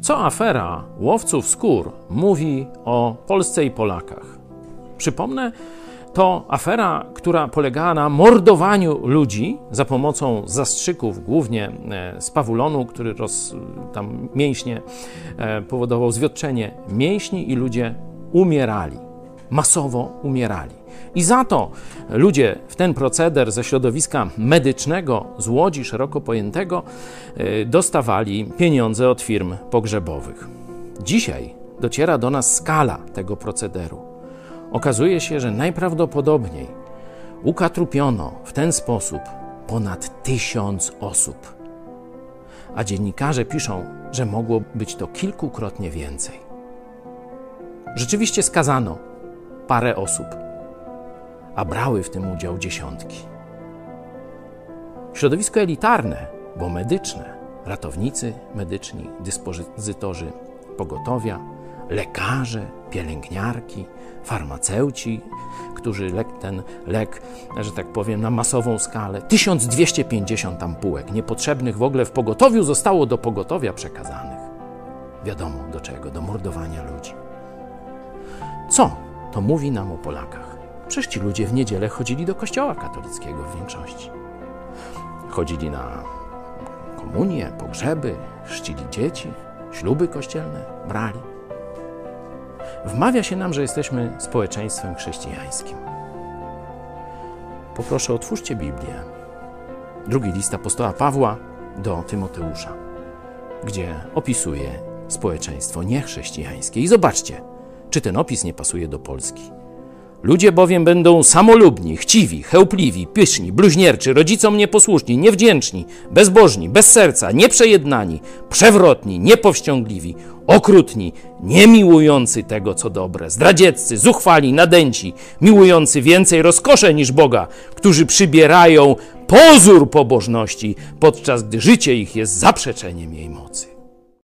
Co afera łowców skór mówi o Polsce i Polakach? Przypomnę, to afera, która polegała na mordowaniu ludzi za pomocą zastrzyków, głównie e, z pawulonu, który roz, tam mięśnie e, powodował zwiotczenie mięśni i ludzie umierali, masowo umierali. I za to ludzie w ten proceder ze środowiska medycznego, z łodzi szeroko pojętego, e, dostawali pieniądze od firm pogrzebowych. Dzisiaj dociera do nas skala tego procederu. Okazuje się, że najprawdopodobniej ukatrupiono w ten sposób ponad tysiąc osób. A dziennikarze piszą, że mogło być to kilkukrotnie więcej. Rzeczywiście skazano parę osób, a brały w tym udział dziesiątki. Środowisko elitarne, bo medyczne, ratownicy medyczni, dyspozytorzy pogotowia, lekarze, pielęgniarki, farmaceuci, którzy lek, ten lek, że tak powiem, na masową skalę, 1250 ampułek niepotrzebnych w ogóle w pogotowiu zostało do pogotowia przekazanych. Wiadomo do czego, do mordowania ludzi. Co to mówi nam o Polakach? Przecież ci ludzie w niedzielę chodzili do kościoła katolickiego w większości. Chodzili na komunię, pogrzeby, chrzcili dzieci, śluby kościelne brali. Wmawia się nam, że jesteśmy społeczeństwem chrześcijańskim. Poproszę, otwórzcie Biblię. Drugi list apostoła Pawła do Tymoteusza, gdzie opisuje społeczeństwo niechrześcijańskie. I zobaczcie, czy ten opis nie pasuje do Polski. Ludzie bowiem będą samolubni, chciwi, chełpliwi, pyszni, bluźnierczy, rodzicom nieposłuszni, niewdzięczni, bezbożni, bez serca, nieprzejednani, przewrotni, niepowściągliwi, okrutni, niemiłujący tego, co dobre, zdradzieccy, zuchwali, nadęci, miłujący więcej rozkosze niż Boga, którzy przybierają pozór pobożności, podczas gdy życie ich jest zaprzeczeniem jej mocy.